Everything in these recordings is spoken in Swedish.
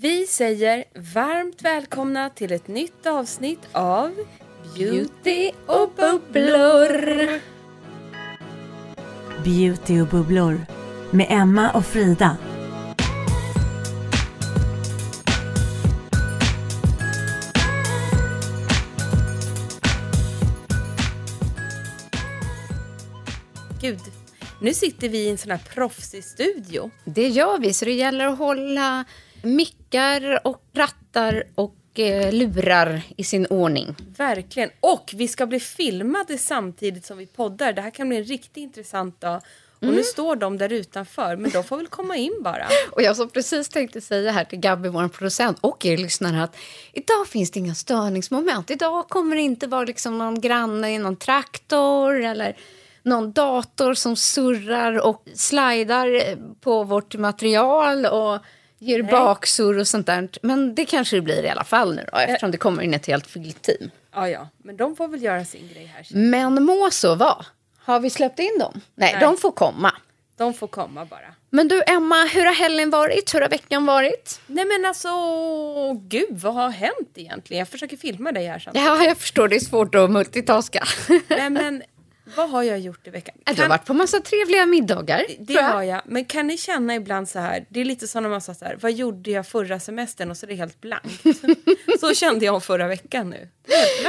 Vi säger varmt välkomna till ett nytt avsnitt av Beauty och bubblor. Beauty och bubblor med Emma och Frida. Gud, nu sitter vi i en sån här proffsig studio. Det gör vi, så det gäller att hålla mickar och rattar och eh, lurar i sin ordning. Verkligen. Och vi ska bli filmade samtidigt som vi poddar. Det här kan bli en riktigt intressant dag. Och Mm. nu står de där utanför, men de får väl komma in bara. Och jag som precis tänkte säga här till Gabby, vår producent och er lyssnare att idag finns det inga störningsmoment. Idag kommer det inte vara liksom någon granne i någon traktor eller någon dator som surrar och slidar eh, på vårt material och ger baksurr och sånt där. Men det kanske det blir i alla fall nu då, eftersom det kommer in ett helt filmteam. Ja, ja, men de får väl göra sin grej här. Men må så vara. Har vi släppt in dem? Nej, Nej. de får komma. De får komma bara. Men du Emma, hur har helgen varit? Hur har veckan varit? Nej men alltså, gud vad har hänt egentligen? Jag försöker filma dig här samtidigt. Ja, jag förstår. Det är svårt att multitaska. Nej men, vad har jag gjort i veckan? Du har varit på massa trevliga middagar. Det jag. har jag. Men kan ni känna ibland så här, det är lite som när man sa så här, vad gjorde jag förra semestern och så är det helt blankt. så kände jag om förra veckan nu.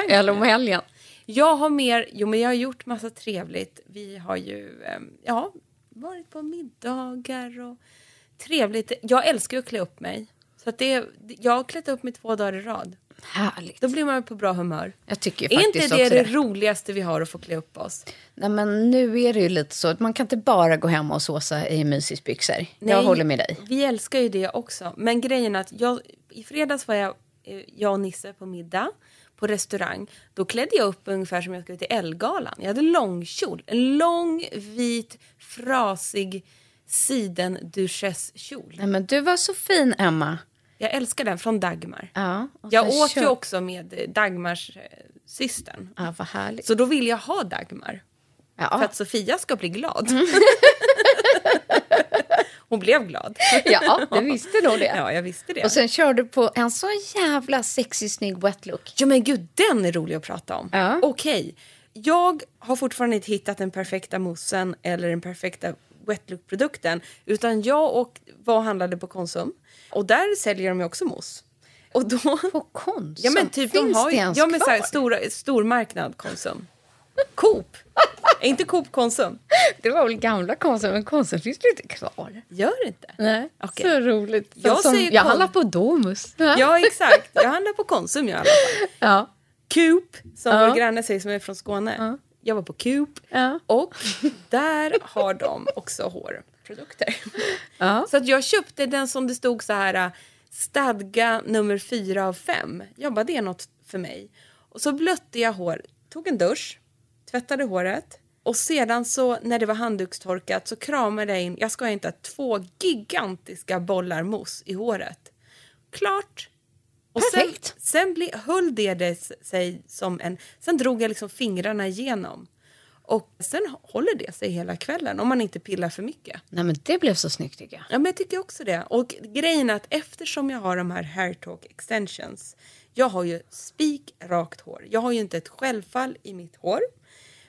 Eller om helgen. Jag har mer, jo men jag har gjort massa trevligt. Vi har ju, ehm, ja, varit på middagar och trevligt. Jag älskar att klä upp mig. Så att det, jag har klätt upp mig två dagar i rad. Härligt. Då blir man på bra humör. Jag tycker Är inte det det det. roligaste vi har att få klä upp oss? Nej, men nu är det ju lite så att man kan inte bara gå hem och såsa i mysisbyxor. Jag Nej, håller med dig. Vi älskar ju det också. Men grejen är att jag, i fredags var jag, eh, jag och Nisse på middag på restaurang. Då klädde jag upp ungefär som jag skulle till Ellegalan. Jag hade långkjol. En lång, vit, frasig siden. Nej, men du var så fin, Emma. Jag älskar den från Dagmar. Ja, Jag åt ju kör- också med Dagmars eh, systern. Ja, vad härligt. Så då vill jag ha Dagmar. För Ja, att Sofia ska bli glad. Hon blev glad. ja du visste nog det. Ja, jag visste det. Och sen kör du på en så jävla sexig, snygg wet look. Ja men gud, den är rolig att prata om. Ja. Okej, jag har fortfarande inte hittat den perfekta moussen eller den perfekta wet look-produkten. Utan jag och var handlade på Konsum. Och där säljer de ju också mousse. Och då... På Konsum? Ja men typ Finns de har det ens Ja men så här, kvar? stora, stormarknad Konsum. Coop. är inte Coop Konsum? Det var väl gamla Konsum, men Konsum finns ju inte kvar. Gör det inte? Nej, Okej. så roligt. Jag Som, säger jag handlar på Domus. Ja exakt, jag handlar på Konsum i alla fall. ja. Coop, som Ja. vår granne säger som är från Skåne. Jag var på Coop Ja. och där har de också hårprodukter. Ja. Så att jag köpte den som det stod så här äh, stadga nummer fyra av fem. Jag bara, det är något för mig. Och så blötte jag hår, tog en dusch, tvättade håret Och sedan så när det var handdukstorkat så kramade jag in, jag ska inte, två gigantiska bollar mousse i håret. Klart! Och Perfekt. sen, sen ble, höll det sig som en... Sen drog jag liksom fingrarna igenom. Och sen håller det sig hela kvällen om man inte pillar för mycket. Nej, men det blev så snyggt tycker jag. Ja, men jag tycker också det. Och grejen är att eftersom jag har de här hair talk extensions. Jag har ju spik rakt hår. Jag har ju inte ett självfall i mitt hår.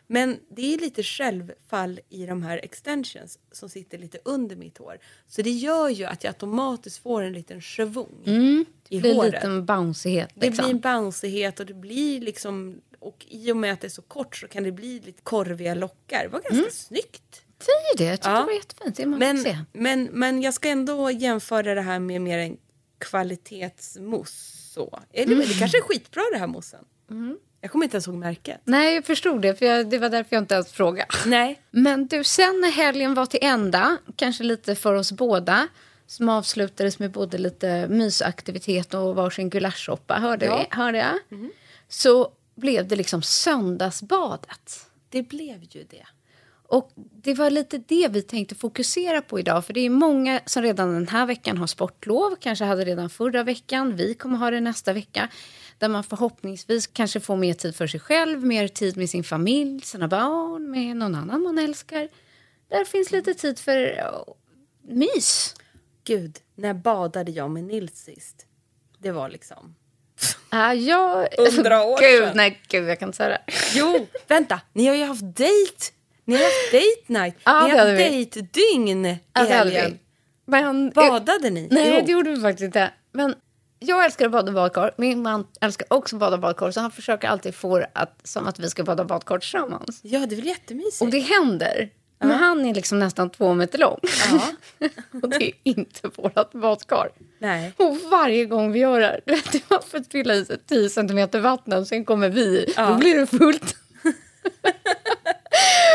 Men det är lite självfall i de här extensions som sitter lite under mitt hår. Så det gör ju att jag automatiskt får en liten svung i Mm. Det blir håret. lite en bounceighet. Det Liksom. blir en bounceighet och det blir liksom... Och i och med att det är så kort så kan det bli lite korviga lockar. Det var ganska snyggt. Säger det, jag tyckte Ja. det var jättefint. Det men, se. Men, men, jag ska ändå jämföra det här med mer en kvalitetsmousse. Så. Eller, Det kanske är skitbra det här moussen. Jag kommer inte ens ihåg märket. Nej, jag förstod det. För jag, det var därför jag inte ens frågade. Nej. Men du, sen när helgen var till ända, kanske lite för oss båda, som avslutades med både lite mysaktivitet och varsin gulaschsoppa, hörde, Ja. vi, hörde jag? Så blev det liksom söndagsbadet. Det blev ju det. Och det var lite det vi tänkte fokusera på idag. För det är många som redan den här veckan har sportlov. Kanske hade redan förra veckan. Vi kommer ha det nästa vecka. Där man förhoppningsvis kanske får mer tid för sig själv. Mer tid med sin familj, sina barn, med någon annan man älskar. Där finns lite tid för ja, mys. Gud, när badade jag med Nils sist? Det var liksom... Ja, jag... Hundra år gud, sedan. nej, gud, jag kan inte säga det. Jo, vänta. Ni har ju haft dejt. Ni har haft date night. Ja, ni har haft dejtdygn i helgen. Men, Badade ni Nej, ihop? det gjorde vi faktiskt inte. Men jag älskar att bada badkar. Min man älskar också att bada badkar. Så han försöker alltid få det att, som att vi ska bada badkar tillsammans. Ja, det är väl jättemysigt. Och det händer. Men han är liksom nästan två meter lång. Och det är inte vårt badkar. Nej. Och varje gång vi gör det, du vet, för att fylla i sig 10 centimeter vatten och sen kommer vi, Ja. då blir det fullt.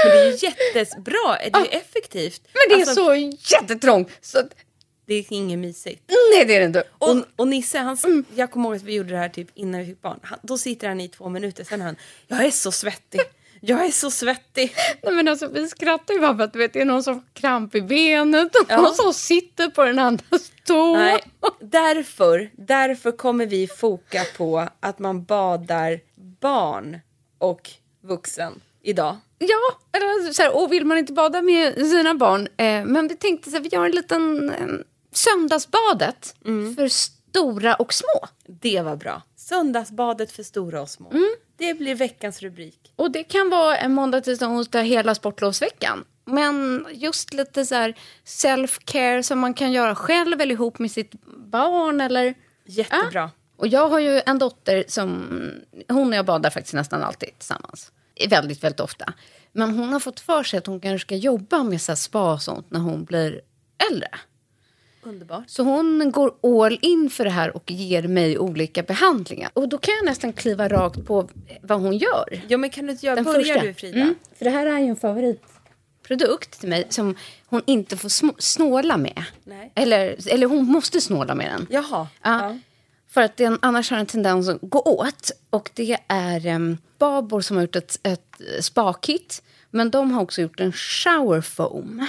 Men det är ju jättebra. Det är ju effektivt. Men det är Alltså, så jättetrångt. Så Det är inget mysigt. nej, det är det inte. Och, och Nisse, han, Mm. jag kommer ihåg att vi gjorde det här typ innan vi fick barn. Han, då sitter han i två minuter, sen han, jag är så svettig. Jag är så svettig. Nej, men alltså, vi skrattar ju bara för att vet, det är någon som får kramp i benet och Ja. någon som sitter på den andras tå. Nej, därför, därför kommer vi foka på att man badar barn och vuxen idag. Ja, eller så här, och vill man inte bada med sina barn. Eh, men vi tänkte så här, vi gör en liten eh, söndagsbadet Mm. för stora och små. Det var bra. Söndagsbadet för stora och små. Mm. Det blir veckans rubrik. Och det kan vara en måndag, tisdag, onsdag hela sportlovsveckan. Men just lite så här self-care som man kan göra själv eller ihop med sitt barn. Eller... Jättebra. Och jag har ju en dotter som... Hon och jag badar faktiskt nästan alltid tillsammans. Väldigt, väldigt ofta. Men hon har fått för sig att hon kanske ska jobba med så spa och sånt när hon blir äldre. Underbart. Så hon går all in för det här och ger mig olika behandlingar. Och då kan jag nästan kliva rakt på vad hon gör. Ja, men kan du inte göra, Den börjar första. du Frida? Mm, för det här är ju en favoritprodukt till mig som hon inte får snåla med. Nej. Eller, eller hon måste snåla med den. Jaha. Ja. För att den annars har en tendens att gå åt. Och det är um, Babor som har gjort ett, ett spa-kit. Men de har också gjort en shower foam.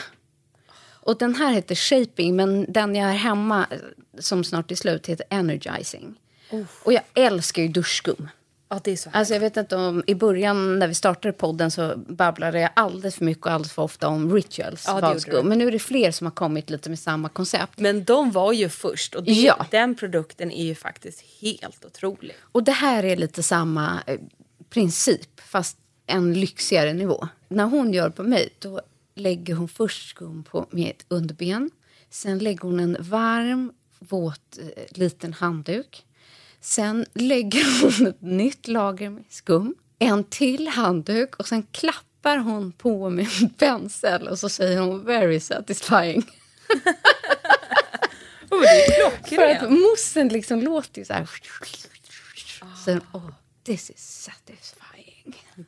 Och den här heter Shaping, men den jag har hemma eh, som snart är slut heter Energizing. Och jag älskar ju duschskum. Ja, det är så. Alltså jag vet inte om i början när vi startade podden så babblade jag alldeles för mycket och alldeles för ofta om rituals Ja, badskum. Men nu är det fler som har kommit lite med samma koncept. Men de var ju först och det, Ja. den produkten är ju faktiskt helt otrolig. Och det här är lite samma eh, princip, fast en lyxigare nivå. När hon gör på mig, då lägger hon först skum på mitt underben. Sen lägger hon en varm, våt eh, liten handduk. Sen lägger hon ett nytt lager med skum. En till handduk och sen klappar hon på med en pensel och så säger hon very satisfying. Oh, det är För att klockrent. moussen liksom låter ju så här. Sen, oh, this is satisfying.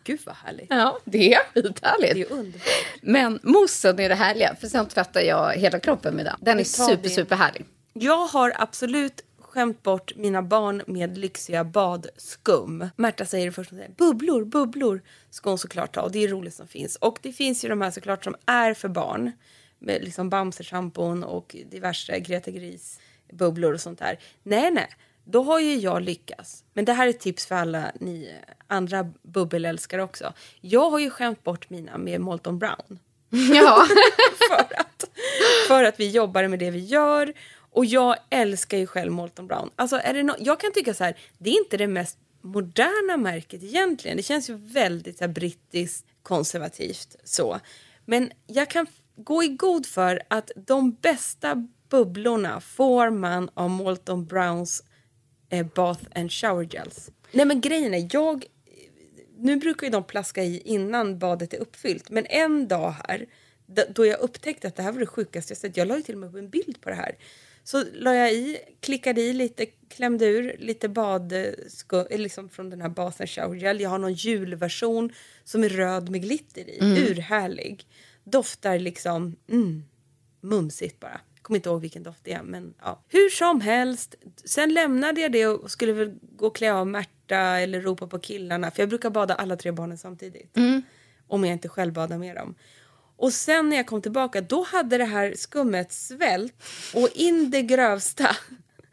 Gud vad härligt. Ja, det är skithärligt. Det är underbart. Men moussen är det härliga, för sen tvättar jag hela kroppen med den. Den är super, super härlig. Jag har absolut skämt bort mina barn med lyxiga badskum. Märta säger det först, säger, bubblor, bubblor ska hon såklart ha och det är roligt som finns. Och det finns ju de här såklart som är för barn med liksom Bamse-schampon och diverse Greta Gris bubblor och sånt där. Nej, nej, då har ju jag lyckats. Men det här är ett tips för alla ni andra bubbelälskare också. Jag har ju skämt bort mina med Molton Brown. Ja. för, att, för att vi jobbar med det vi gör. Och jag älskar ju själv Molton Brown. Alltså är det no jag kan tycka så här, det är inte det mest moderna märket egentligen. Det känns ju väldigt så här, brittiskt konservativt så. Men jag kan gå i god för att de bästa bubblorna får man av Molton Browns eh, Bath and Shower Gels. Nej men grejen är, jag... Nu brukar ju de plaska i innan badet är uppfyllt. Men en dag här, då jag upptäckte att det här var det sjukaste jag sett. Jag la ju till och med upp en bild på det här. Så la jag i, klickade i lite, klämde ur lite badskum, liksom från den här Bath and Shower Gel. Jag har någon julversion som är röd med glitter i. Urhärlig. Doftar liksom, mm, mumsigt bara. Kommer inte ihåg vilken doft det är. Men, ja. Hur som helst, sen lämnade jag det och skulle väl gå och klä av Märta eller ropa på killarna. För jag brukar bada alla tre barnen samtidigt. Om jag inte själv badar med dem. Och sen när jag kom tillbaka då hade det här skummet svällt och in det grövsta.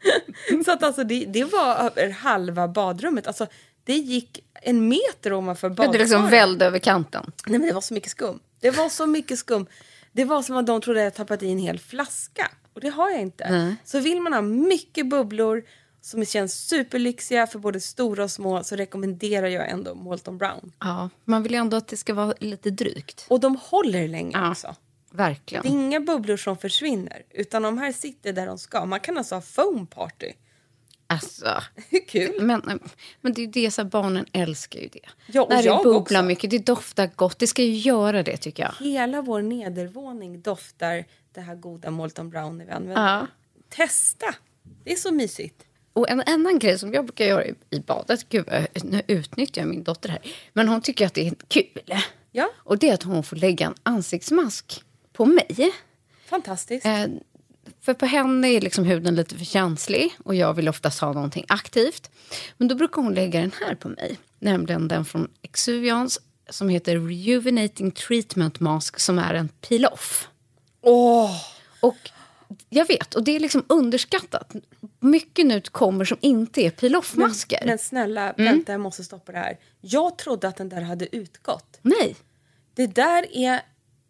Så att alltså det, det var över halva badrummet. Alltså det gick en meter ovanför Det badkaret. liksom välde över kanten. Nej men det var så mycket skum. Det var så mycket skum. Det var som att de trodde att jag tappat i en hel flaska. Och det har jag inte. Så vill man ha mycket bubblor som känns superlyxiga för både stora och små så rekommenderar jag ändå Molton Brown. Ja, man vill ju ändå att det ska vara lite drygt. Och de håller länge Ja. också. Verkligen. Det är inga bubblor som försvinner utan de här sitter där de ska. Man kan alltså ha foam party. Alltså. Kul? Men, men det är det, så här, barnen älskar ju det. Ja, och När det bubblar mycket, det doftar gott. Det ska ju göra det tycker jag. Hela vår nedervåning doftar det här goda Molton Brown när vi använder Ja. Testa! Det är så mysigt. Och en annan grej som jag brukar göra i, i badet, gud vad- nu utnyttjar jag min dotter här, men hon tycker att det är kul. Ja. Och det är att hon får lägga en ansiktsmask på mig. Fantastiskt. Eh, för på henne är liksom huden lite för känslig och jag vill oftast ha någonting aktivt. Men då brukar hon lägga den här på mig, nämligen den från Exuvians som heter Rejuvenating Treatment Mask som är en peel-off. Och jag vet, och det är liksom underskattat. Mycket nu kommer som inte är peel-off-masker. Men snälla, Mm. vänta jag måste stoppa det här. Jag trodde att den där hade utgått. Nej. Det där är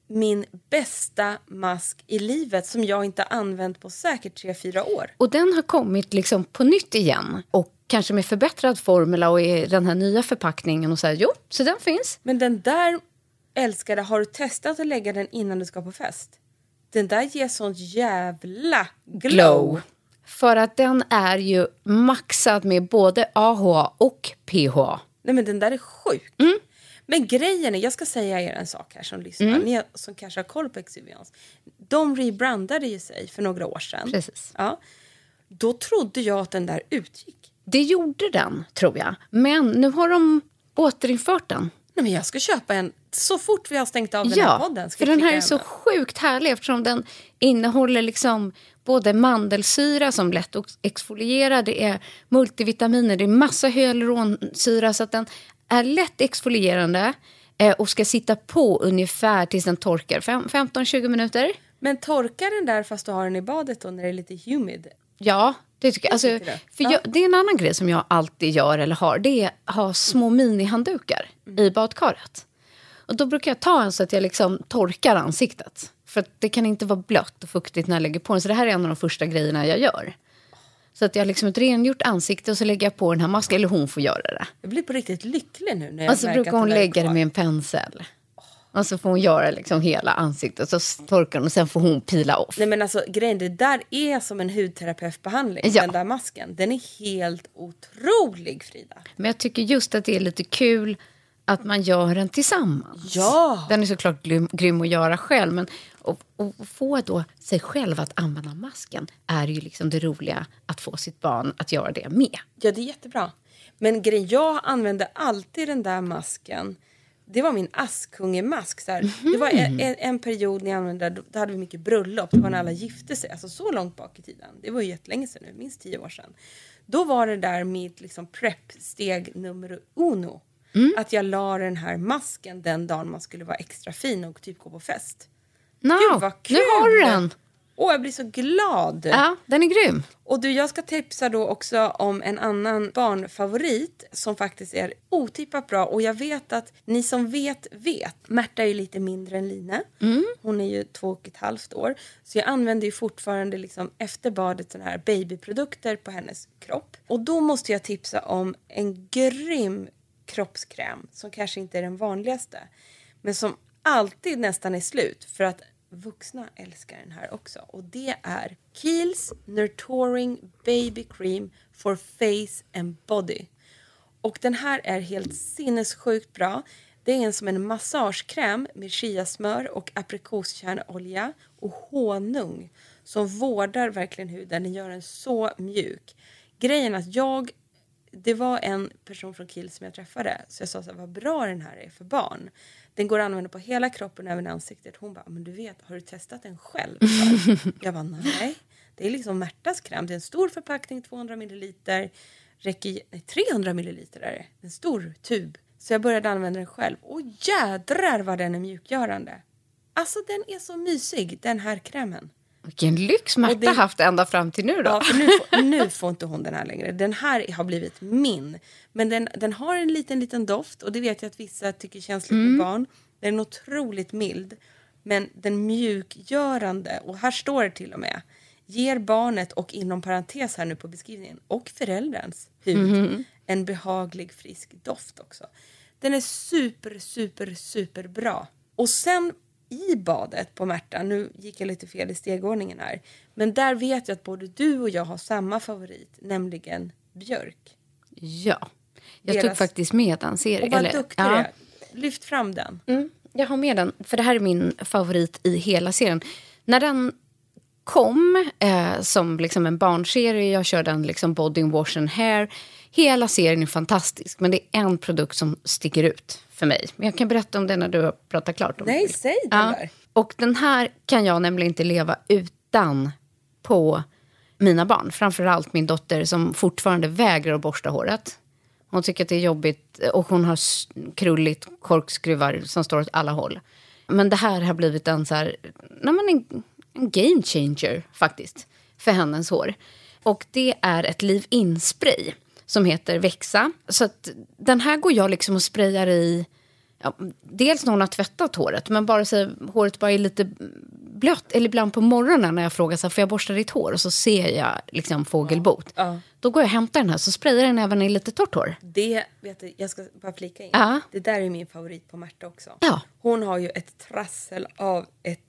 min bästa mask i livet som jag inte använt på säkert 3-4 år. Och den har kommit liksom på nytt igen. Och kanske med förbättrad formula och i den här nya förpackningen. Och så här, jo, så den finns. Men den där, älskade, har du testat att lägga den innan du ska på fest? Den där ger sånt jävla glow. För att den är ju maxad med både AHA och PHA. Nej men den där är sjuk. Mm. Men grejen är, jag ska säga er en sak här som lyssnar, Mm. ni som kanske har koll på Exuvians. De rebrandade ju sig för några år sedan. Precis. Ja. Då trodde jag att den där utgick. Det gjorde den, tror jag. Men nu har de återinfört den. Nej men jag ska köpa en så fort vi har stängt av den här Ja, podden. Ska för den här är så hem sjukt härlig eftersom den innehåller liksom både mandelsyra som lätt att exfoliera, det är multivitaminer, det är massa hyaluronsyra så att den är lätt exfolierande eh, och ska sitta på ungefär tills den torkar, Fem- 15-20 minuter. Men torkar den där fast du har den i badet då när det är lite humid? Ja, det tycker jag. Alltså, för jag, det är en annan grej som jag alltid gör eller har. Det är att ha små minihanddukar i badkaret. Och då brukar jag ta en så att jag liksom torkar ansiktet. För det kan inte vara blött och fuktigt när jag lägger på den. Så det här är en av de första grejerna jag gör. Så att jag har liksom ett rengjort ansikte och så lägger jag på den här masken. Eller hon får göra det. Jag blir på riktigt lycklig nu när jag Och så märker brukar hon lägga det med en pensel. Och så får hon göra liksom hela ansiktet. Så torkar hon och sen får hon pila off. Nej men alltså grejen, det där är som en hudterapeutbehandling. Ja. Den där masken. Den är helt otrolig Frida. Men jag tycker just att det är lite kul att man gör den tillsammans. Ja. Den är såklart grym, grym att göra själv, men att få då sig själv att använda masken är ju liksom det roliga att få sitt barn att göra det med. Ja det är jättebra. Men grejen, jag använder alltid den där masken det var min Askungemask. Så här. Det var en, en, en period när jag använde då hade vi mycket bröllop. Det var när alla gifte sig. Alltså så långt bak i tiden. Det var ju jättelänge sedan nu, minst tio år sedan. Då var det där mitt liksom prep-steg nummer uno. Att jag la den här masken den dagen man skulle vara extra fin och typ gå på fest. No, Gud, vad nu har du kul. den. Åh, jag blir så glad! Ja, den är grym. Och du, jag ska tipsa då också om en annan barnfavorit som faktiskt är otippat bra. Och jag vet att ni som vet, vet. Märta är ju lite mindre än Line. Hon är ju två och ett halvt år. Så jag använder ju fortfarande liksom efter badet såna här babyprodukter på hennes kropp. Och då måste jag tipsa om en grym kroppskräm som kanske inte är den vanligaste. Men som alltid nästan är slut för att vuxna älskar den här också. Och det är Kiehl's Nurturing Baby Cream for Face and Body. Och den här är helt sinnessjukt bra. Det är en som en massagekräm med chiasmör och aprikoskärnolja och honung som vårdar verkligen huden. Den gör den så mjuk. Grejen är att jag det var en person från Kiel som jag träffade så jag sa så här, vad bra den här är för barn. Den går att använda på hela kroppen, även ansiktet. Hon bara, men du vet, har du testat den själv? jag bara, nej. Det är liksom Märtas kräm. Det är en stor förpackning, 200 milliliter. Räcker, nej, 300 milliliter är det. En stor tub. Så jag började använda den själv. Och jädrar vad den är mjukgörande. Alltså den är så mysig, den här krämen. Vilken lyx Märta det- haft ända fram till nu då. Ja, nu, får, nu får inte hon den här längre. Den här har blivit min. Men den, den har en liten, liten doft och det vet jag att vissa tycker känns lite med barn. Den är otroligt mild. Men den mjukgörande, och här står det till och med, ger barnet och inom parentes här nu på beskrivningen och förälderns hud en behaglig frisk doft också. Den är super, super, super bra. Och sen i badet på Märta, nu gick jag lite fel i stegordningen här, men där vet jag att både du och jag har samma favorit, nämligen björk. Ja. Jag Deras- tog faktiskt med den serien. Och vad eller- duktig ja. är. Lyft fram den. Mm, jag har med den, för det här är min favorit i hela serien. När den kom eh, som liksom en barnserie, jag kör den liksom body wash and hair. Hela serien är fantastisk, men det är en produkt som sticker ut för mig. Men jag kan berätta om det när du har pratat klart. Om Nej, det. säg den Ja. där. Och den här kan jag nämligen inte leva utan på mina barn. Framförallt min dotter som fortfarande vägrar att borsta håret. Hon tycker att det är jobbigt och hon har krulligt korkskruvar som står åt alla håll. Men det här har blivit en, så här, nej men en, en game changer faktiskt för hennes hår. Och det är ett leave-in-spray som heter Växa. Så den här går jag liksom och sprayar i ja, dels när hon har tvättat håret, men bara så håret bara är lite blött. Eller ibland på morgonen när jag frågar så här, får jag borsta ditt hår? Och så ser jag liksom fågelbot. Då går jag och hämtar den här, så sprayar den även i lite torrt hår. Det, vet du, jag ska bara flika in. Ja. Det där är min favorit på Märta också. Ja. Hon har ju ett trassel av ett...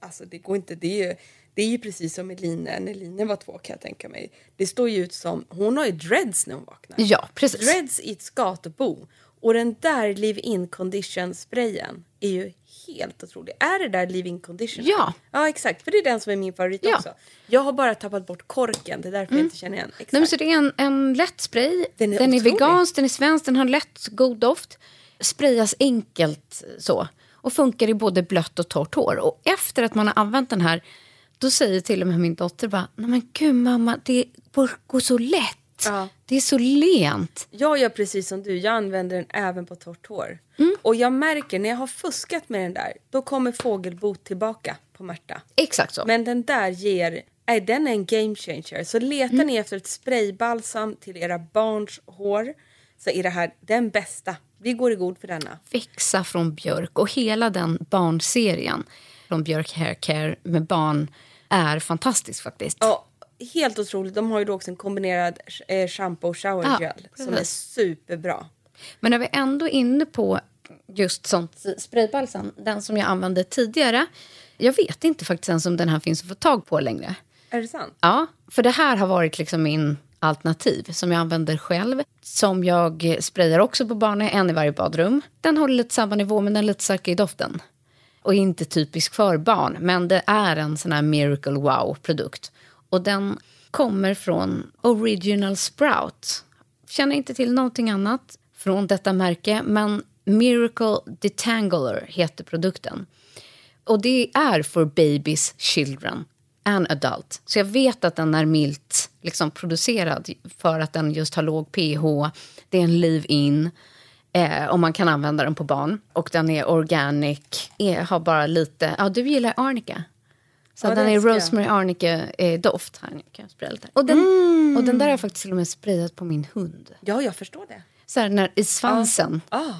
Alltså det går inte... Det är ju, det är ju precis som med Line när Line var två kan jag tänka mig. Det står ju ut som... Hon har ju dreads när hon vaknar. Ja, precis. Dreads i ett skatebo. Och den där leave-in condition sprayen är ju helt otrolig. Är det där leave-in condition? Ja. Ja, exakt. För det är den som är min favorit Ja. Mm. också. Jag har bara tappat bort korken. Det är därför jag inte känner igen. Exakt. Nej, så det är en, en lätt spray. Den är den är vegansk, den är svensk, den har lätt, god doft. Sprayas enkelt så. Och funkar i både blött och torrt hår. Och efter att man har använt den här, då säger till och med min dotter bara, nej men gud mamma, det går så lätt. Ja. Det är så lent. Jag gör precis som du, jag använder den även på torrt hår. Och jag märker när jag har fuskat med den där, då kommer fågelbot tillbaka på Märta. Exakt så. Men den där ger, nej den är en game changer. Så letar ni efter ett spraybalsam till era barns hår så är det här den bästa. Vi går i god för denna. Växa från Björk och hela den barnserien från Björk Hair Care med barn är fantastisk faktiskt. Ja, helt otroligt. De har ju då också en kombinerad eh, shampoo och shower Ja, gel som är superbra. Men när vi ändå är inne på just sånt spraybalsam, den som jag använde tidigare. Jag vet inte faktiskt ens om den här finns att få tag på längre. Är det sant? Ja, för det här har varit liksom min alternativ som jag använder själv. Som jag sprayar också på barnen, en i varje badrum. Den håller lite samma nivå men den är lite starkare i doften. Och är inte typisk för barn, men det är en sån här miracle wow-produkt. Och den kommer från Original Sprout. Känner inte till någonting annat från detta märke, men Miracle Detangler heter produkten. Och det är för babies, children and adult. Så jag vet att den är milt liksom, producerad för att den just har låg pH. Det är en leave-in eh, och man kan använda den på barn. Och den är organic, är, har bara lite... Ja, du gillar arnica. Så Ja, den är älskar jag. rosemary arnica eh, doft. Här, nu kan jag spraya lite. Och den, och den där har jag faktiskt till och med sprayat på min hund. Ja, jag förstår det. Så här, när, i svansen. Ah,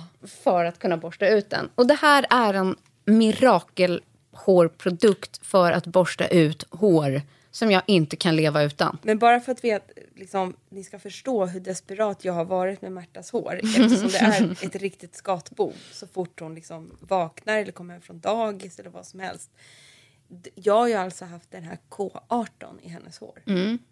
För att kunna borsta ut den. Och det här är en mirakelhårprodukt för att borsta ut hår som jag inte kan leva utan. men bara för att vi, liksom, ni ska förstå hur desperat jag har varit med Märtas hår eftersom det är ett riktigt skatbo så fort hon liksom vaknar eller kommer hem från dagis eller vad som helst. Jag har ju alltså haft den här K18 i hennes hår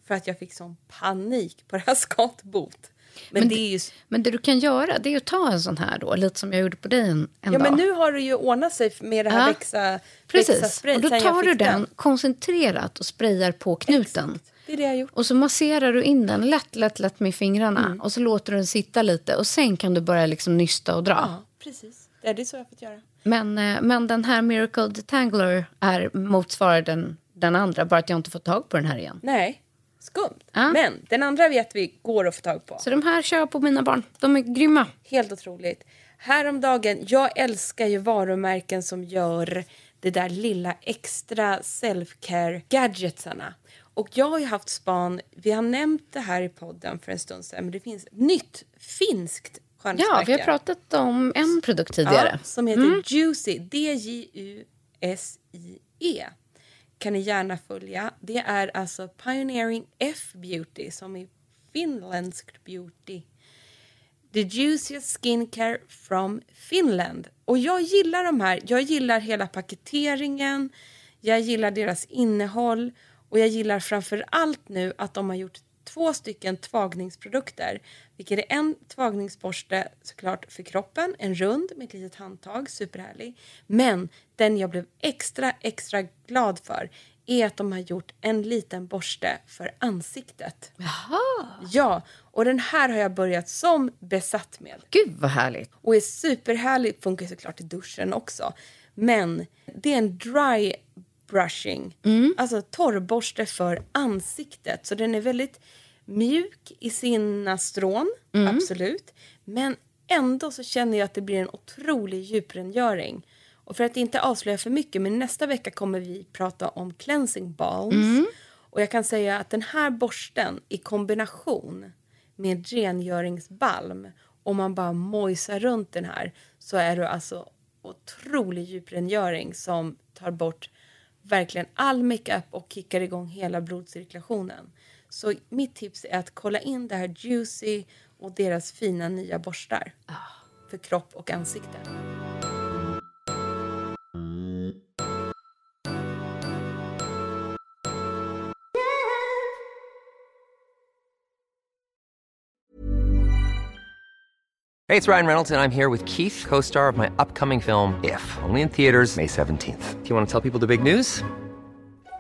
för att jag fick sån panik på det här skatbot. Men, det är ju... Men det du kan göra det är att ta en sån här då, lite som jag gjorde på dig en, en Ja, dag. men nu har det ju ordnat sig med det här Ja. växa, Precis, växa-spray och då tar du den koncentrerat och sprayar på knuten. Det är det jag gjort. Och så masserar du in den lätt, lätt, lätt med fingrarna. Mm. Och så låter du den sitta lite. Och sen kan du börja liksom nysta och dra. Ja, precis. Det är det så jag har fått göra. Men, eh, men den här Miracle Detangler är, motsvarar den, den andra. Bara att jag inte får tag på den här igen. Nej, skumt. Ja. Men den andra vet vi går att få tag på. Så de här kör jag på mina barn. De är grymma. Helt otroligt. Häromdagen, jag älskar ju varumärken som gör det där lilla extra self-care gadgetsarna. Och jag har ju haft span, vi har nämnt det här i podden för en stund sedan, men det finns ett nytt finskt skönhetsmärke. Ja, vi har pratat om en produkt tidigare. Ja, som heter Juicy. D-J-U-S-I-E. Kan ni gärna följa. Det är alltså Pioneering F-beauty som är finländskt beauty. The juiciest skincare from Finland. Och jag gillar de här. Jag gillar hela paketeringen. Jag gillar deras innehåll. Och jag gillar framför allt nu att de har gjort två stycken tvagningsprodukter. Vilket är en tvagningsborste såklart för kroppen, en rund med ett litet handtag, superhärlig. Men den jag blev extra, extra glad för är att de har gjort en liten borste för ansiktet. Ja, och den här har jag börjat som besatt med. Gud vad härligt. Och är superhärlig, funkar såklart i duschen också. Men det är en dry brushing, alltså torrborste för ansiktet. Så den är väldigt mjuk i sina strån, absolut. Men ändå så känner jag att det blir en otrolig djuprengöring. Och för att inte avslöja för mycket, men nästa vecka kommer vi prata om cleansing balms. Och jag kan säga att den här borsten i kombination med rengöringsbalm om man bara mojsar runt den här så är det alltså otrolig djuprengöring som tar bort verkligen all makeup och kickar igång hela blodcirkulationen. Så mitt tips är att kolla in det här Juicy och deras fina nya borstar för kropp och ansikte. Hey, it's Ryan Reynolds, and I'm here with Keith, co star of my upcoming film, If, only in theaters, May 17th. Do you want to tell people the big news?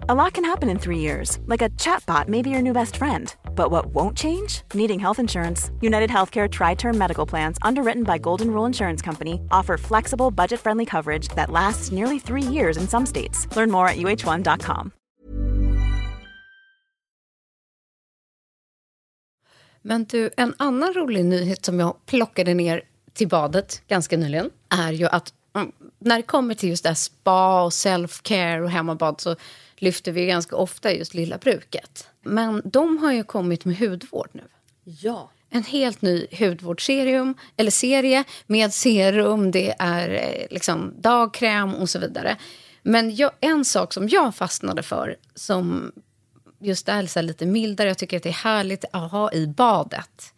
A lot can happen in three years, like a chatbot may be your new best friend. But what won't change? Needing health insurance. United Healthcare Tri Term Medical Plans, underwritten by Golden Rule Insurance Company, offer flexible, budget friendly coverage that lasts nearly three years in some states. Learn more at uh1.com. Men du, en annan rolig nyhet som jag plockade ner till badet ganska nyligen är ju att när det kommer till just det spa och self-care och hemmabad så lyfter vi ganska ofta just Lilla Bruket. Men de har ju kommit med hudvård nu. Ja. En helt ny hudvårdsserum, eller serie med serum, det är eh, liksom dagkräm och så vidare. Men jag, en sak som jag fastnade för, som just är lite mildare, jag tycker att det är härligt att ha i badet.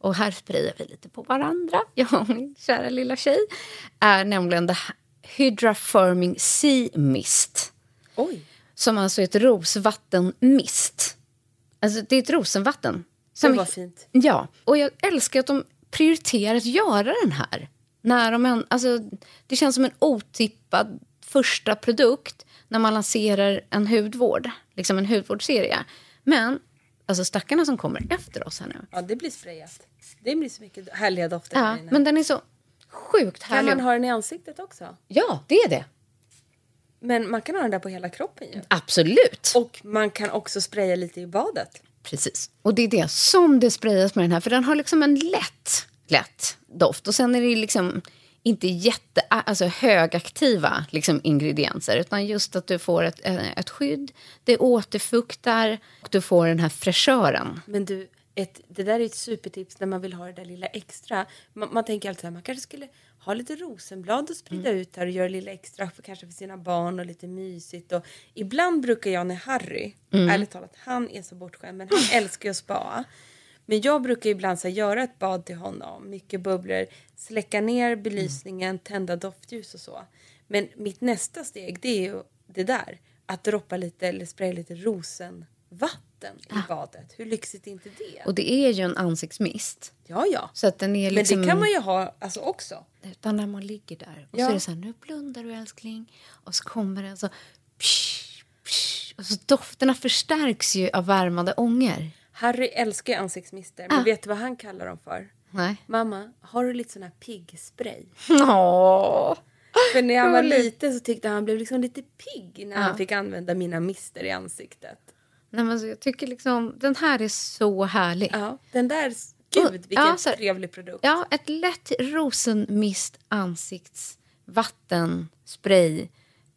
Och här sprayar vi lite på varandra, jag och min kära lilla tjej. Är nämligen det här Hydra Firming Sea Mist. Oj. Som alltså är ett rosvattenmist. Alltså det är ett rosenvatten. Det Som var fint. Ja, och jag älskar att de prioriterar att göra den här. När de en, alltså, det känns som en otippad första produkt när man lanserar en hudvård, liksom en hudvårdsserie. Men alltså stackarna som kommer efter oss här nu. Ja, det blir sprayat. Det blir så mycket härliga dofter här Ja, inne. men den är så sjukt Kan härlig. man ha den i ansiktet också? Ja, det är det. Men man kan ha den där på hela kroppen ju. Absolut. Och man kan också spraya lite i badet. Precis. Och det är det som det sprayas med den här. För den har liksom en lätt, lätt doft. Och sen är det liksom inte jätte, alltså högaktiva liksom ingredienser. Utan just att du får ett, eh, ett skydd, det återfuktar och du får den här fräschören. Men du, ett, det där är ett supertips när man vill ha det där lilla extra. Man, man tänker alltid att man kanske skulle ha lite rosenblad och sprida ut här och göra lilla extra för, kanske för sina barn och lite mysigt. Och ibland brukar jag när Harry, ärligt talat, han är så bortskämd men han älskar ju att spa. Men jag brukar ibland så här, göra ett bad till honom, mycket bubblor, släcka ner belysningen, tända doftljus och så. Men mitt nästa steg det är ju det där, att droppa lite eller spraya lite rosenvatten i badet. Hur lyxigt är inte det? Och det är ju en ansiktsmist. Ja, ja. Så att den är liksom... Men det kan man ju ha alltså, också. Utan när man ligger där och Ja. så är det så här, nu blundar du älskling. Och så kommer den så... Psh, psh, och så dofterna förstärks ju av värmande ånger. Harry älskar ju ansiktsmister, men Ah. vet du vad han kallar dem för? Nej. Mamma, har du lite sån här piggspray? Åh. För när han var liten så tyckte han han blev liksom lite pigg när han fick använda mina mister i ansiktet. Nej, men så jag tycker liksom, den här är så härlig. Ja, den där, gud vilken Ja, så- trevlig produkt. Ja, ett lätt rosenmist ansiktsvattenspray.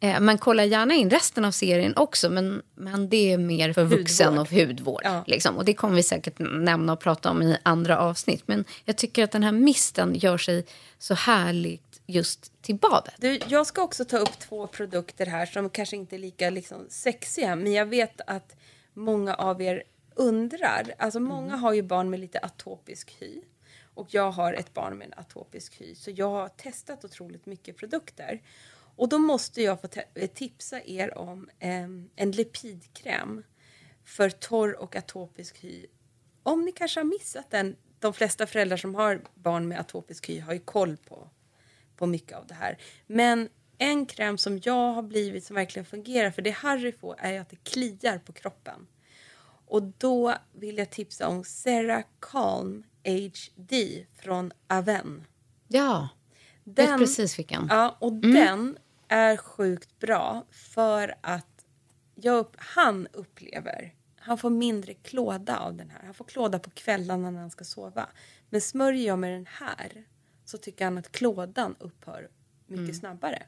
Eh, men kolla gärna in resten av serien också. Men, men det är mer för vuxen Hudvård. och hudvård. Ja. Liksom. Och det kommer vi säkert nämna och prata om i andra avsnitt. Men jag tycker att den här misten gör sig så härligt just till badet. Du, jag ska också ta upp två produkter här som kanske inte är lika liksom, sexiga men jag vet att många av er undrar. Alltså många har ju barn med lite atopisk hy och jag har ett barn med en atopisk hy så jag har testat otroligt mycket produkter. Och då måste jag få eh, tipsa er om em, en lipidkräm för torr och atopisk hy. Om ni kanske har missat den, de flesta föräldrar som har barn med atopisk hy har ju koll på på mycket av det här. Men en kräm som jag har blivit som verkligen fungerar för det Harry får är att det kliar på kroppen. Och då vill jag tipsa om Sarah Calm HD från Aven. Ja, Den, precis vilken. ja, och den är sjukt bra för att jag han upplever han får mindre klåda av den här. Han får klåda på kvällarna när han ska sova. Men smörjer jag med den här så tycker han att klådan upphör mycket snabbare.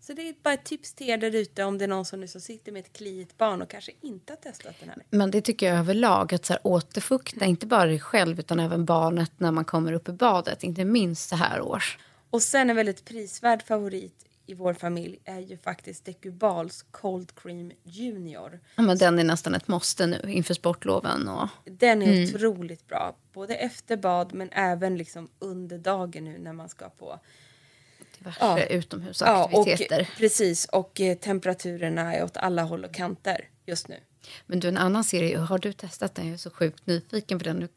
Så det är bara ett tips till er där ute om det är någon som nu så sitter med ett kliigt barn och kanske inte har testat den här. Men det tycker jag överlag, att så här, återfukta inte bara dig själv utan även barnet när man kommer upp i badet. Inte minst så här års. Och sen en väldigt prisvärd favorit i vår familj är ju faktiskt Decubals Cold Cream Junior. Ja, men den är nästan ett måste nu inför sportloven. Och... Den är otroligt bra, både efter bad men även liksom under dagen nu när man ska på diverse Ja. utomhusaktiviteter. och, precis, och eh, temperaturerna är åt alla håll och kanter just nu. Men du, en annan serie, har du testat den? Jag är så sjukt nyfiken på den. Nu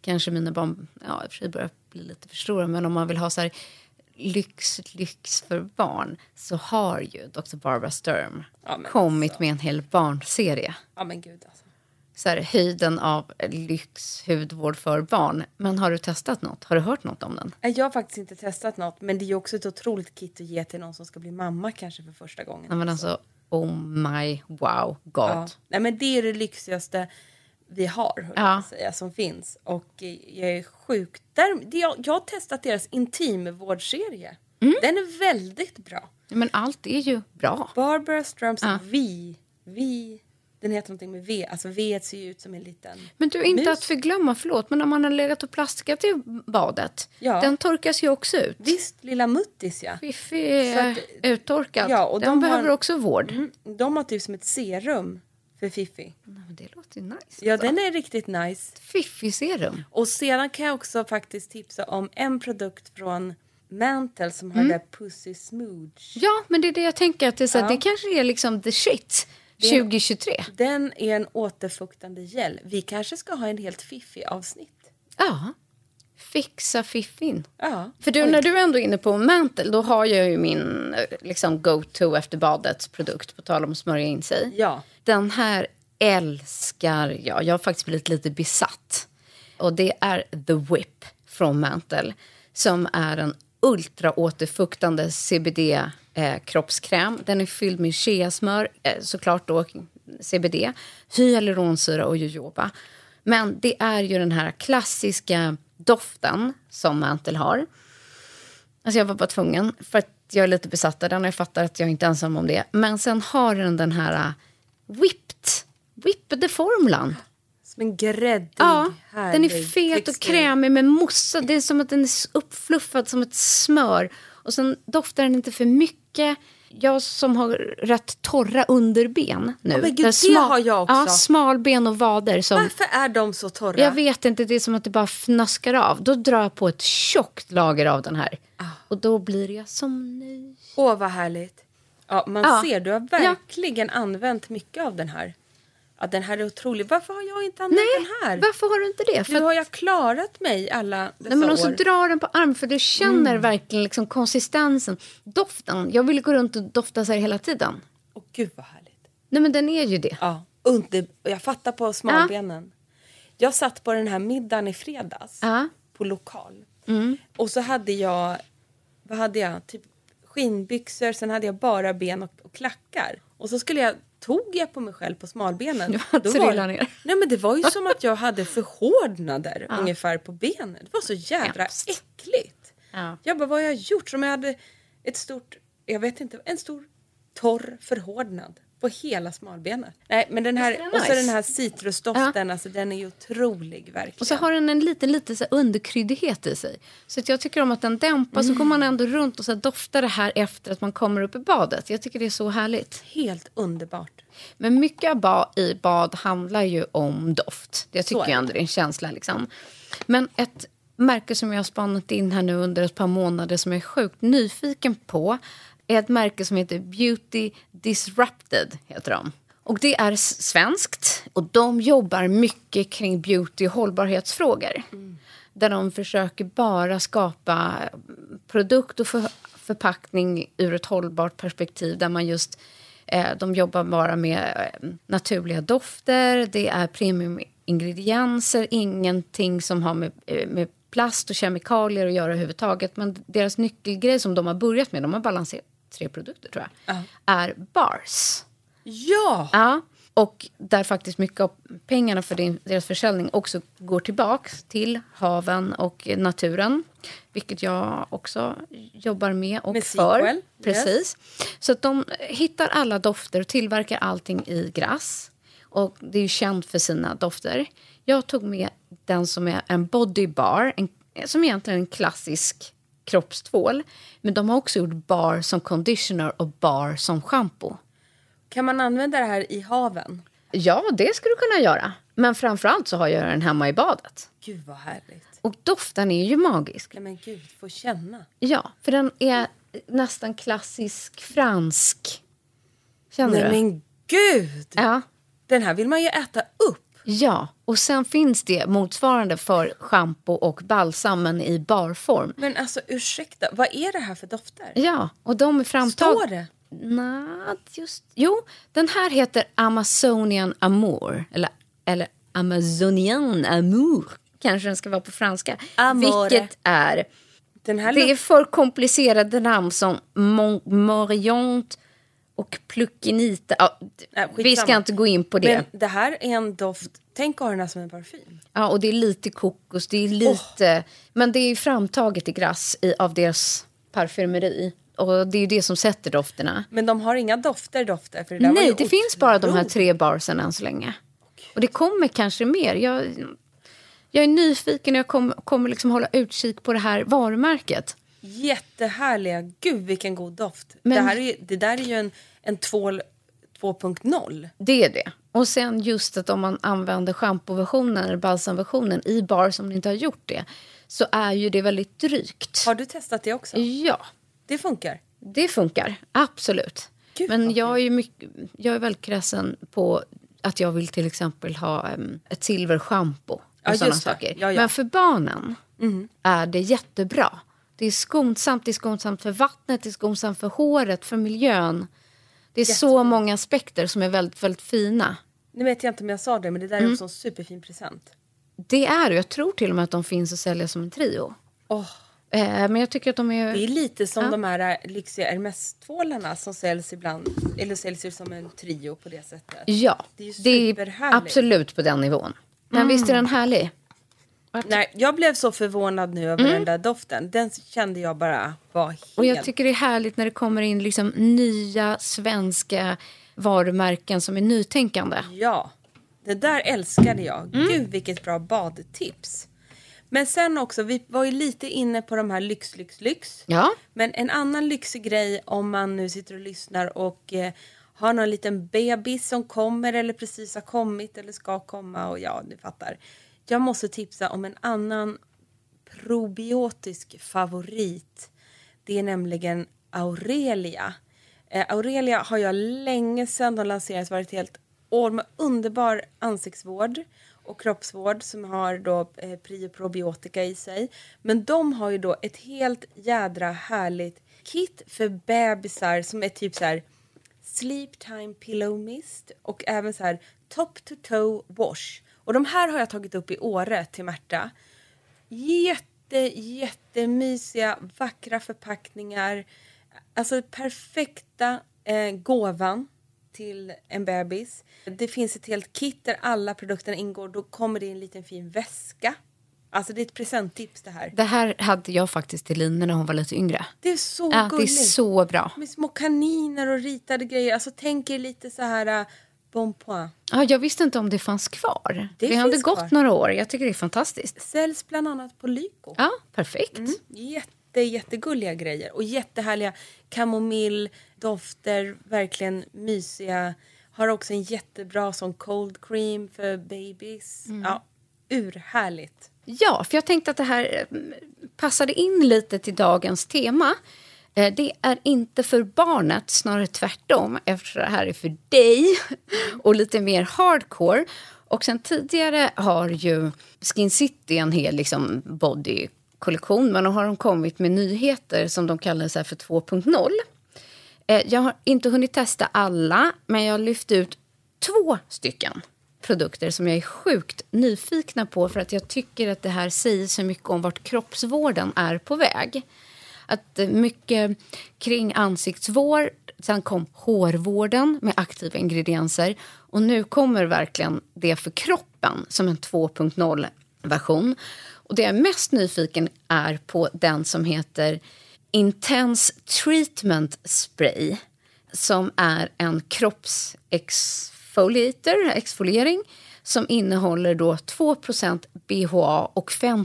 kanske mina barn ja, börjar bli lite för stora, men om man vill ha så här lyx, lyx för barn så har ju Dr. Barbara Sturm Ja, men kommit alltså. med en hel barnserie. Ja men gud alltså. Så här, höjden av lyx, hudvård för barn. Men har du testat något? Har du hört något om den? Jag har faktiskt inte testat något men det är också ett otroligt kit att ge till någon som ska bli mamma kanske för första gången. Nej, men alltså, oh my wow, god. Ja. Nej, men det är det lyxigaste vi har, Ja. säga, som finns. Och jag är sjukt... Där, jag, jag har testat deras intimvårdsserie. Den är väldigt bra. Men allt är ju bra. Barbara Streisand Ja. V. V. Den heter någonting med V. Alltså V ser ju ut som en liten Men du, inte mus. att förglömma, förlåt, men om man har legat och plaskat i badet, Ja. den torkas ju också ut. Visst, lilla Muttis ja. Fiffi är att- uttorkad. Ja, och den de behöver har- också vård. Mm, De har typ som ett serum för Fiffi. Nej, men det låter ju nice. Ja, alltså. den är riktigt nice. Fiffi-serum. Och sedan kan jag också faktiskt tipsa om en produkt från Mantle som Mm. har det där Pussy Smooch. Ja, men det är det jag tänker. Att det, är så, Ja. det kanske är liksom the shit Det är- 2023. Den är en återfuktande gel. Vi kanske ska ha en helt Fiffi-avsnitt. Ja. Fixa fiffin. Ja. För du, när du ändå är inne på Mantle, då har jag ju min eh, liksom, go-to efter badets produkt, på tal om att smörja in sig. Ja. Den här älskar jag. Jag har faktiskt blivit lite besatt. Och det är The Whip från Mantle. Som är en ultraåterfuktande CBD-kroppskräm. Eh, den är fylld med cheasmör, eh, såklart då CBD, hyaluronsyra och jojoba. Men det är ju den här klassiska doften som Mantle har. Alltså jag var bara tvungen, för att jag är lite besatt av den och jag fattar att jag inte är ensam om det. Men sen har den den här whipped, whippade formlan. Som en gräddig, Ja, den är fet och textur. krämig med mossa. Det är som att den är uppfluffad som ett smör. Och sen doftar den inte för mycket. Jag som har rätt torra underben nu. Ja, men gud, det har jag också. Ja, smalben och vader. Som, Varför är de så torra? jag vet inte, det är som att det bara fnaskar av. Då drar jag på ett tjockt lager av den här. Ah. Och då blir jag som ny. Åh, vad härligt. Ja, man Ja. ser, du har verkligen använt mycket av den här. Ja, den här är otrolig. Varför har jag inte använt Nej, den här? varför har du inte det? För Nu har jag klarat mig alla dessa Nej, men och så år. drar den på arm för du känner Mm. verkligen liksom konsistensen, doften. Jag vill gå runt och dofta så här hela tiden. Åh, gud vad härligt. Nej men den är ju det. Ja, under, jag fattar på smalbenen. Jag satt på den här middagen i fredags Ja. på lokal. Mm. Och så hade jag, vad hade jag? Typ skinnbyxor, sen hade jag bara ben och, och klackar. Och så skulle jag, tog jag på mig själv på smalbenen. Då var, ner. Nej men det var ju som att jag hade förhårdnader ungefär på benen. Det var så jävla Hemskt. äckligt. Ja. Jag bara, vad har jag gjort? Som jag hade ett stort, jag vet inte, en stor torr förhårdnad på hela smalbenet. Nej, men den här, den och så nice? den här citrusdoften, alltså den är ju otrolig verkligen. Och så har den en liten, liten så här underkryddighet i sig. Så att jag tycker om att den dämpar så går man ändå runt och så doftar det här efter att man kommer upp i badet. Jag tycker det är så härligt. Helt underbart. Men mycket av ba i bad handlar ju om doft. Jag Så tycker det. ändå det är en känsla. Liksom. Men ett märke som jag har spanat in här nu under ett par månader som jag är sjukt nyfiken på är ett märke som heter Beauty Disrupted. heter de. Och Det är svenskt och de jobbar mycket kring beauty och hållbarhetsfrågor. Där de försöker bara skapa produkt och för, förpackning ur ett hållbart perspektiv där man just Eh, de jobbar bara med eh, naturliga dofter, det är premiumingredienser, ingenting som har med, eh, med plast och kemikalier att göra överhuvudtaget. Men deras nyckelgrej som de har börjat med, de har balanserat tre produkter tror jag, är bars. Ja! Ja, och där faktiskt mycket av pengarna för din, deras försäljning också går tillbaka till haven och naturen. Vilket jag också jobbar med och Med för. Sequel, Precis. Så att de hittar alla dofter och tillverkar allting i grass. Och det är ju känt för sina dofter. Jag tog med den som är en body bar, en, som egentligen är en klassisk kroppstvål. Men de har också gjort bar som conditioner och bar som shampoo. Kan man använda det här i haven? Ja, det skulle du kunna göra. Men framförallt så har jag den hemma i badet. Gud vad härligt. Och doften är ju magisk. Nej men gud, få känna. Ja, för den är nästan klassisk fransk. Känner Nej du? men gud! Ja. Den här vill man ju äta upp. Ja, och sen finns det motsvarande för shampoo och balsamen i barform. Men alltså ursäkta, vad är det här för dofter? Ja, och de är framtagna... Står det? Nej, just... Jo, den här heter Amazonian Amour. Eller, eller Amazonian Amour, kanske den ska vara på franska. Amore. Vilket är... Det är för komplicerade namn som Mon- Moriont och Pluckinita. Ja, Nej, vi skitsamma. ska inte gå in på det. Men det här är en doft, tänk att ha den här som en parfym. Ja, och det är lite kokos, det är lite... Men det är framtaget i grass i, av deras parfymeri. Och det är ju det som sätter dofterna. Men de har inga dofter dofter? För det där Nej, det finns bara de här tre barsen än så länge. Och det kommer kanske mer. Jag, jag är nyfiken och jag kommer, kommer liksom hålla utkik på det här varumärket. Jättehärliga. Gud vilken god doft. Men- Det, här är, ju- det där är ju en, en tvål 2.0. Det är det. Och sen just att om man använder schampoversionen eller balsamversionen i bar som inte har gjort det så är ju det väldigt drygt. Har du testat det också? Ja, Det funkar. det funkar. Absolut. Gud, Men jag är, ju mycket, jag är väldigt kräsen på att jag vill till exempel ha em, ett silverschampo och Ja, sådana saker. Ja, ja. Men för barnen är det jättebra. Det är skonsamt, det är skonsamt för vattnet, det är skonsamt för håret, för miljön. Det är så många aspekter som är väldigt, väldigt fina. Nu vet jag inte om jag sa det, men det där Mm. är också en superfin present. Det är det. Jag tror till och med att de finns att sälja som en trio. Åh, Eh, men jag tycker att de är... det är lite som Ja. de här äh, lyxiga Hermes-tvålarna som säljs ibland, eller säljs som en trio på det sättet. Ja, Det är det är absolut på den nivån. Men visst är den härlig? Nej, jag blev så förvånad nu över den där doften. Den kände jag bara var helt... Mm. Och jag tycker det är härligt när det kommer in liksom nya svenska varumärken som är nytänkande. Ja, det där älskade jag. Mm. Gud vilket bra badtips. Men sen också, vi var ju lite inne på de här lyx, lyx, lyx. Ja. Men en annan lyxig grej om man nu sitter och lyssnar och eh, har någon liten bebis som kommer eller precis har kommit eller ska komma och ja, ni fattar. Jag måste tipsa om en annan probiotisk favorit. Det är nämligen Aurelia. Eh, Aurelia har jag länge sedan de lanserades varit helt år med underbar ansiktsvård och kroppsvård som har då eh, prioprobiotika i sig. Men de har ju då ett helt jädra härligt kit för bebisar som är typ så här Sleep Time Pillow Mist och även så här Top to Toe Wash. Och de här har jag tagit upp i Åre till Märta. Jätte, jättemysiga, vackra förpackningar. Alltså perfekta eh, gåvan till en bebis. Det finns ett helt kit där alla produkterna ingår. Då kommer det i en liten fin väska. Alltså det är ett presenttips det här. Det här hade jag faktiskt till Line när hon var lite yngre. Det är så Ja, det är gulligt. så bra. Med små kaniner och ritade grejer. Alltså tänk er lite så här uh, bon point. Ja, jag visste inte om det fanns kvar. Det Det, finns gått kvar. några år. Jag tycker det är fantastiskt. Säljs bland annat på Lyko. Ja, perfekt. Mm. Jätte, jättegulliga grejer och jättehärliga kamomilldofter, verkligen mysiga. Har också en jättebra sån cold cream för babies. Ja, urhärligt. Ja, för jag tänkte att det här eh, passade in lite till dagens tema. Eh, det är inte för barnet, snarare tvärtom, eftersom det här är för dig och lite mer hardcore. Och sen tidigare har ju Skin City en hel liksom, bodykollektion men då har de kommit med nyheter som de kallar så här för 2.0. Eh, jag har inte hunnit testa alla, men jag har lyft ut två stycken produkter som jag är sjukt nyfikna på för att jag tycker att det här säger så mycket om vart kroppsvården är på väg. Att eh, mycket kring ansiktsvård, sen kom hårvården med aktiva ingredienser och nu kommer verkligen det för kroppen som en 2.0-version. Och det jag är mest nyfiken är på den som heter Intense Treatment Spray som är en kroppsexfoliator, exfoliering som innehåller då 2% BHA och 5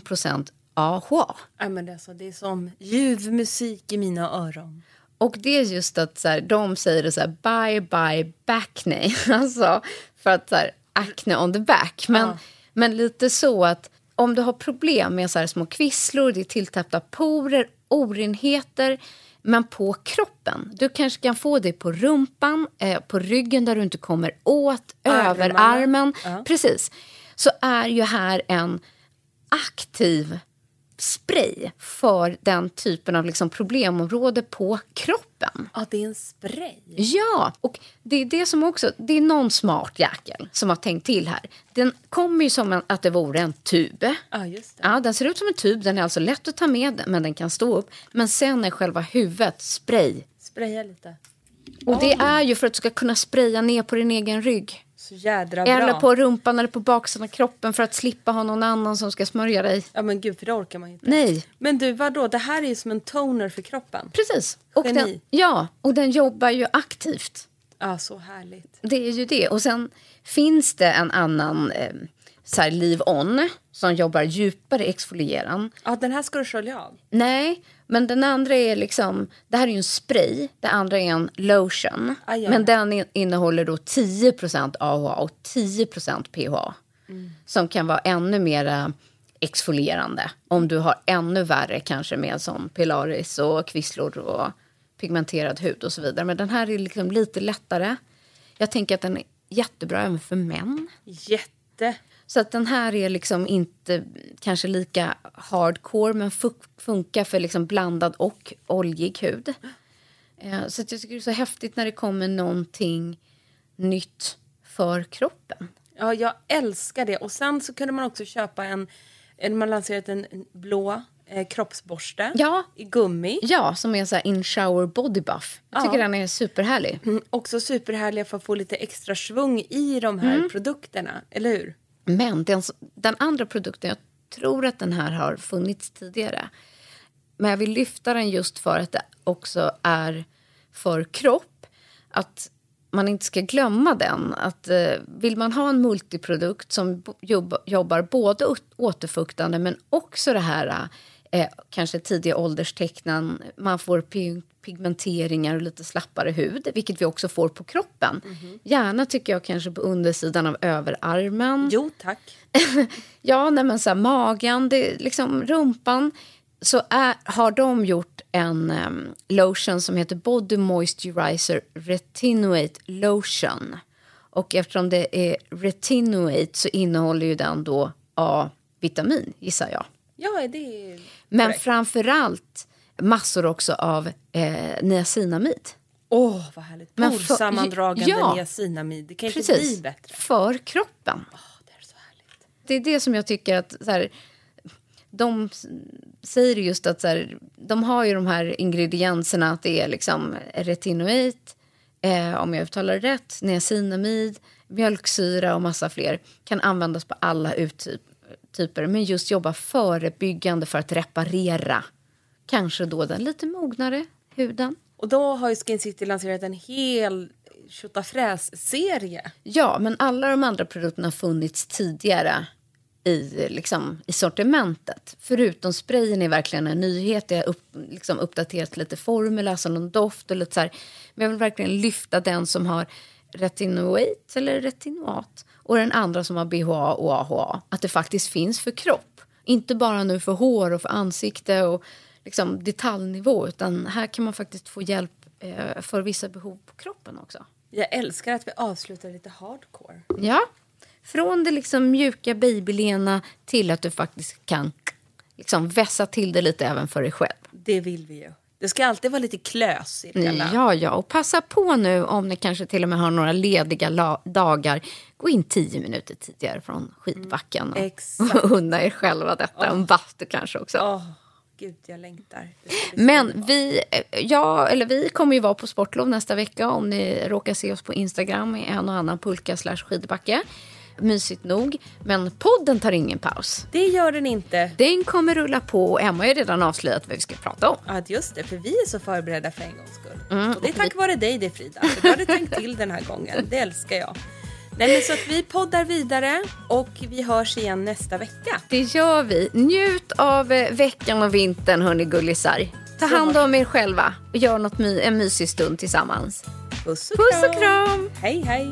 AHA. Ja, men det, är så, det är som ljuv musik i mina öron. Och det är just att så här, de säger det så här, bye bye backne. Alltså för att så här, acne on the back. Men, men lite så att om du har problem med så här små kvisslor, det är tilltäppta porer, orenheter men på kroppen. Du kanske kan få det på rumpan, eh, på ryggen där du inte kommer åt, över Armarna. armen. Ja. Precis. Så är ju här en aktiv spray för den typen av liksom problemområde på kroppen. Ja, det är en spray. Ja, och det är det som också, det är någon smart jäkel som har tänkt till här. Den kommer ju som en, att det vore en tub. Ja, just det. Ja, den ser ut som en tub, den är alltså lätt att ta med men den kan stå upp. Men sen är själva huvudet spray. Spraya lite. Och det är ju för att du ska kunna spraya ner på din egen rygg. Så jädra bra. Eller på rumpan eller på baksidan av kroppen för att slippa ha någon annan som ska smörja dig. Ja men gud, för det orkar man ju inte. Nej. Men du, vadå? Det här är ju som en toner för kroppen. Precis. Och Geni. den, ja, och den jobbar ju aktivt. Ja, så härligt. Det är ju det. Och sen finns det en annan eh, så här Live On som jobbar djupare exfolieran. Ja, den här ska du skölja av. Nej, men den andra är liksom... Det här är ju en spray, det andra är en lotion. Ah, ja. Men den in- innehåller då 10% AHA och 10% PHA. Som kan vara ännu mer exfolierande. Om du har ännu värre kanske med som pilaris och kvisslor och pigmenterad hud och så vidare. Men den här är liksom lite lättare. Jag tänker att den är jättebra även för män. Jätte. Så att den här är liksom inte kanske lika hardcore men fu- funkar för liksom blandad och oljig hud. Eh, Så jag tycker det är så häftigt när det kommer någonting nytt för kroppen. Ja, jag älskar det. Och sen så kunde man också köpa en, en man lanserat en blå eh, kroppsborste Ja. i gummi. Ja, som är så här in shower body buff. Jag tycker Ja. den är superhärlig. Mm, också superhärliga för att få lite extra svung i de här produkterna, eller hur? Men den, den andra produkten, jag tror att den här har funnits tidigare. Men jag vill lyfta den just för att det också är för kropp. Att man inte ska glömma den. Att eh, Vill man ha en multiprodukt som jobb, jobbar både återfuktande men också det här eh, kanske tidiga ålderstecknen. Man får pi- pigmenteringar och lite slappare hud, vilket vi också får på kroppen. Gärna tycker jag kanske på undersidan av överarmen. Jo, tack. Ja, nej, men så här, magen, det, liksom rumpan. Så är, har de gjort en em, lotion som heter Body Moisturizer Retinoate Lotion. Och eftersom det är retinoate så innehåller ju den då A-vitamin, gissar jag. Ja, det är Men korrekt. framför allt massor också av eh, niacinamid. Åh, vad härligt. Porsammandragande ja. niacinamid. Det kan inte Precis, bli bättre. för kroppen. Det är så härligt. Det är det som jag tycker att så här, de säger just att så här, de har ju de här ingredienserna att det är liksom retinoid, eh, om jag uttalar det rätt, niacinamid, mjölksyra och massa fler. Kan användas på alla uttyper, men just jobba förebyggande för att reparera. Kanske då den lite mognare huden. Och då har ju Skin City lanserat en hel tjotafräs-serie. Ja, men alla de andra produkterna har funnits tidigare i, liksom, i sortimentet. Förutom sprayen är verkligen en nyhet. Det har upp, liksom, uppdaterat lite formel, alltså någon doft och lite så här. Men jag vill verkligen lyfta den som har retinoat eller retinoat och den andra som har BHA och AHA. Att det faktiskt finns för kropp. Inte bara nu för hår och för ansikte och liksom detaljnivå utan här kan man faktiskt få hjälp eh, för vissa behov på kroppen också. Jag älskar att vi avslutar lite hardcore. Ja, från det liksom mjuka babylena till att du faktiskt kan liksom vässa till det lite även för dig själv. Det vill vi ju. Det ska alltid vara lite klös i det hela. Ja, ja, och passa på nu om ni kanske till och med har några lediga dagar. Gå in tio minuter tidigare från skidbacken och, exakt. och unna er själva detta. En bastu kanske också. Åh, gud, jag längtar. Men vi, eh, ja, eller vi kommer ju vara på sportlov nästa vecka om ni råkar se oss på Instagram i en och annan pulka slash skidbacke. Mysigt nog. Men podden tar ingen paus. Det gör den inte. Den kommer rulla på och Emma har ju redan avslöjat vad vi ska prata om. Ja, just det. För vi är så förberedda för en gångs skull. Mm, och det är tack vare dig det Frida. Du hade tänkt till den här gången. Det älskar jag. Nej, men så att vi poddar vidare och vi hörs igen nästa vecka. Det gör vi. Njut av eh, veckan och vintern hörni gullisar. Ta hand om er själva och gör något my- en mysig stund tillsammans. Puss och, Puss och kram! Hej, hej.